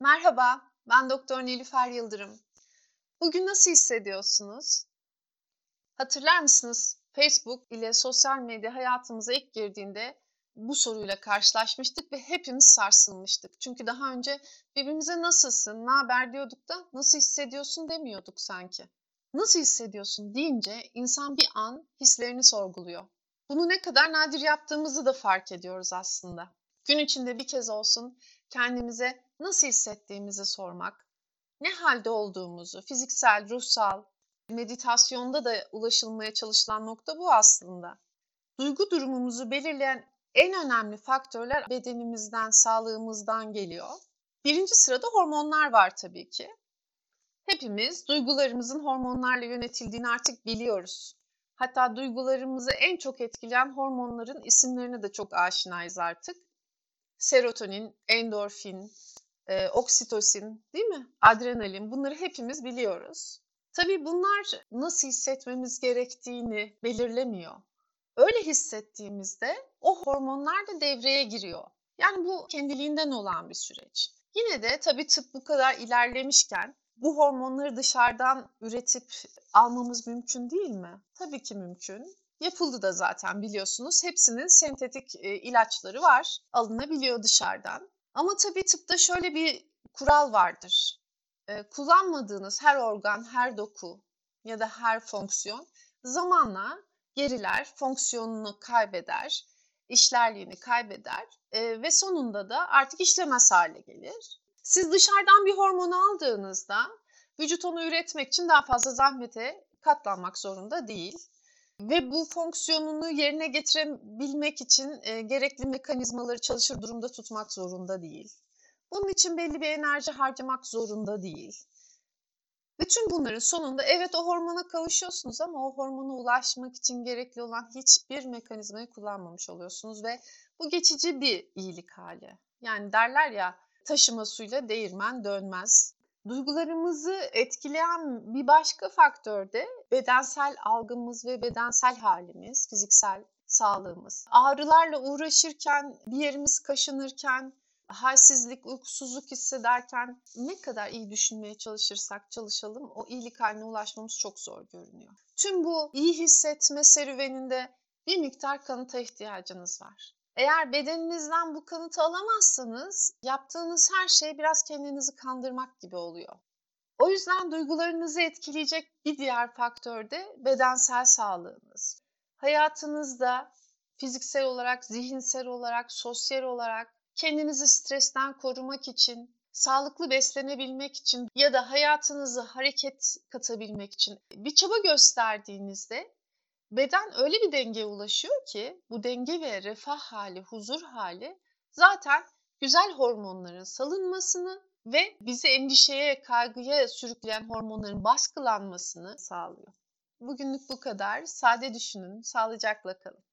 Merhaba, ben Doktor Nilüfer Yıldırım. Bugün nasıl hissediyorsunuz? Hatırlar mısınız? Facebook ile sosyal medya hayatımıza ilk girdiğinde bu soruyla karşılaşmıştık ve hepimiz sarsılmıştık. Çünkü daha önce birbirimize nasılsın, ne haber diyorduk da nasıl hissediyorsun demiyorduk sanki. Nasıl hissediyorsun deyince insan bir an hislerini sorguluyor. Bunu ne kadar nadir yaptığımızı da fark ediyoruz aslında. Gün içinde bir kez olsun kendimize nasıl hissettiğimizi sormak, ne halde olduğumuzu, fiziksel, ruhsal, meditasyonda da ulaşılmaya çalışılan nokta bu aslında. Duygu durumumuzu belirleyen en önemli faktörler bedenimizden, sağlığımızdan geliyor. Birinci sırada hormonlar var tabii ki. Hepimiz duygularımızın hormonlarla yönetildiğini artık biliyoruz. Hatta duygularımızı en çok etkileyen hormonların isimlerine de çok aşinayız artık. Serotonin, endorfin, e, oksitosin değil mi? Adrenalin bunları hepimiz biliyoruz. Tabii bunlar nasıl hissetmemiz gerektiğini belirlemiyor. Öyle hissettiğimizde o hormonlar da devreye giriyor. Yani bu kendiliğinden olan bir süreç. Yine de tabii tıp bu kadar ilerlemişken bu hormonları dışarıdan üretip almamız mümkün değil mi? Tabii ki mümkün. Yapıldı da zaten biliyorsunuz. Hepsinin sentetik e, ilaçları var. Alınabiliyor dışarıdan. Ama tabii tıpta şöyle bir kural vardır. E, kullanmadığınız her organ, her doku ya da her fonksiyon zamanla geriler, fonksiyonunu kaybeder, işlerliğini kaybeder e, ve sonunda da artık işlemez hale gelir. Siz dışarıdan bir hormon aldığınızda vücut onu üretmek için daha fazla zahmete katlanmak zorunda değil. Ve bu fonksiyonunu yerine getirebilmek için e, gerekli mekanizmaları çalışır durumda tutmak zorunda değil. Bunun için belli bir enerji harcamak zorunda değil. Bütün bunların sonunda evet o hormona kavuşuyorsunuz ama o hormona ulaşmak için gerekli olan hiçbir mekanizmayı kullanmamış oluyorsunuz ve bu geçici bir iyilik hali. Yani derler ya taşıma suyla değirmen dönmez. Duygularımızı etkileyen bir başka faktör de bedensel algımız ve bedensel halimiz, fiziksel sağlığımız. Ağrılarla uğraşırken, bir yerimiz kaşınırken, halsizlik, uykusuzluk hissederken ne kadar iyi düşünmeye çalışırsak çalışalım o iyilik haline ulaşmamız çok zor görünüyor. Tüm bu iyi hissetme serüveninde bir miktar kanıta ihtiyacınız var. Eğer bedeninizden bu kanıtı alamazsanız yaptığınız her şey biraz kendinizi kandırmak gibi oluyor. O yüzden duygularınızı etkileyecek bir diğer faktör de bedensel sağlığınız. Hayatınızda fiziksel olarak, zihinsel olarak, sosyal olarak kendinizi stresten korumak için, sağlıklı beslenebilmek için ya da hayatınızı hareket katabilmek için bir çaba gösterdiğinizde beden öyle bir dengeye ulaşıyor ki bu denge ve refah hali, huzur hali zaten güzel hormonların salınmasını ve bizi endişeye, kaygıya sürükleyen hormonların baskılanmasını sağlıyor. Bugünlük bu kadar. Sade düşünün, sağlıcakla kalın.